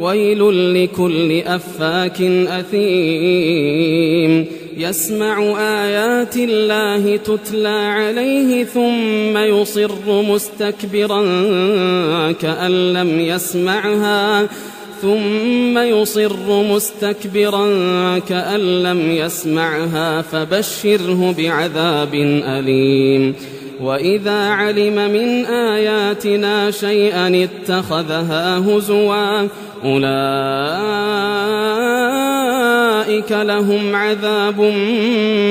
ويل لكل أفاك أثيم. يسمع آيات الله تتلى عليه ثم يصر مستكبرا كأن لم يسمعها. ثم يصر مستكبرا كأن لم يسمعها. فبشره بعذاب أليم. وإذا علم من آياتنا شيئا اتخذها هزوا أولئك لهم عذاب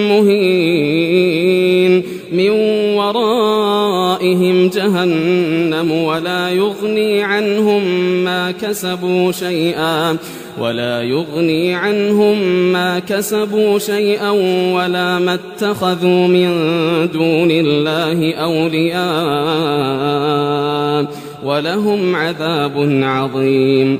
مهين من ورائهم جهنم ولا يغني عنهم ما كسبوا شيئا ولا يغني عنهم ما كسبوا شيئا ولا ما اتخذوا من دون الله أولياء ولهم عذاب عظيم.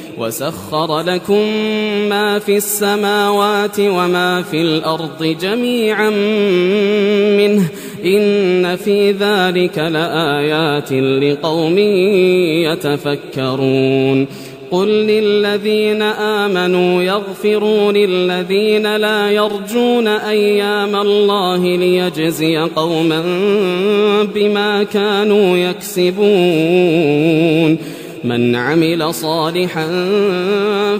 وسخر لكم ما في السماوات وما في الأرض جميعا منه إن في ذلك لآيات لقوم يتفكرون قل للذين آمنوا يغفروا للذين لا يرجون أيام الله ليجزي قوما بما كانوا يكسبون من عمل صالحا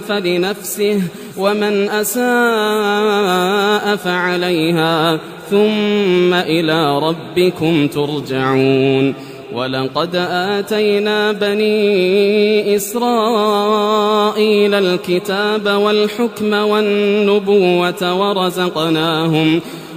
فلنفسه ومن أساء فعليها ثم إلى ربكم ترجعون. ولقد آتينا بني إسرائيل الكتاب والحكم والنبوة ورزقناهم ورزقناهم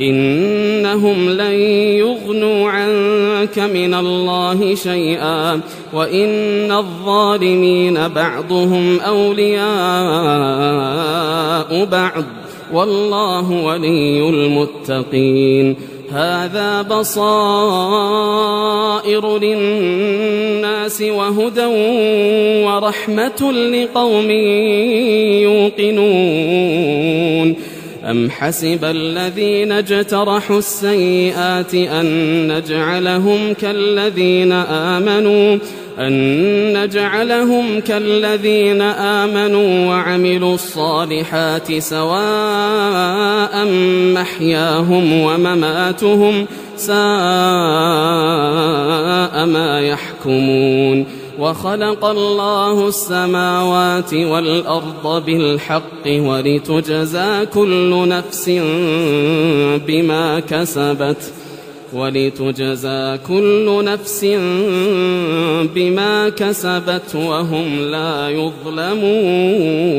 إنهم لن يغنوا عنك من الله شيئا وإن الظالمين بعضهم أولياء بعض والله ولي المتقين هذا بصائر للناس وهدى ورحمة لقوم يوقنون أم حسب الذين اجترحوا السيئات أن نجعلهم كالذين آمنوا أن نجعلهم كالذين آمنوا وعملوا الصالحات سواء محياهم ومماتهم ساء ما يحكمون وخلق الله السماوات والأرض بالحق ولتجزى كل نفس بما كسبت ولتجزى كل نفس بما كسبت وهم لا يظلمون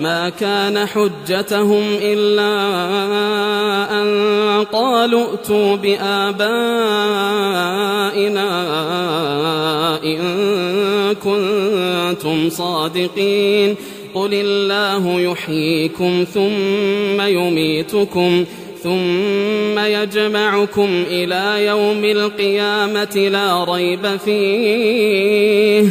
ما كان حجتهم إلا أن قالوا ائتوا بآبائنا إن كنتم صادقين. قل الله يحييكم ثم يميتكم ثم يجمعكم إلى يوم القيامة لا ريب فيه.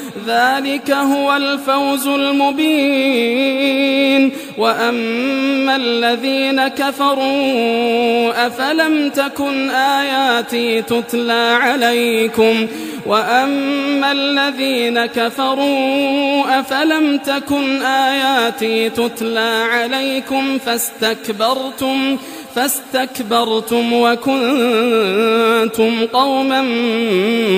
ذلك هو الفوز المبين. وأما الذين كفروا أفلم تكن آياتي تتلى عليكم؟ وأما الذين كفروا أفلم تكن آياتي تتلى عليكم فاستكبرتم؟ فاستكبرتم وكنتم قوما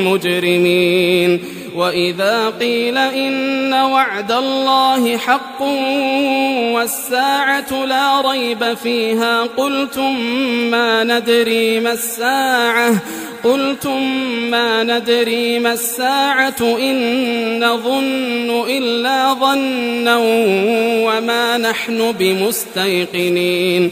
مجرمين. وإذا قيل إن وعد الله حق والساعة لا ريب فيها قلتم ما ندري ما الساعة قلتم ما ندري ما الساعة إن نظن إلا ظنا وما نحن بمستيقنين.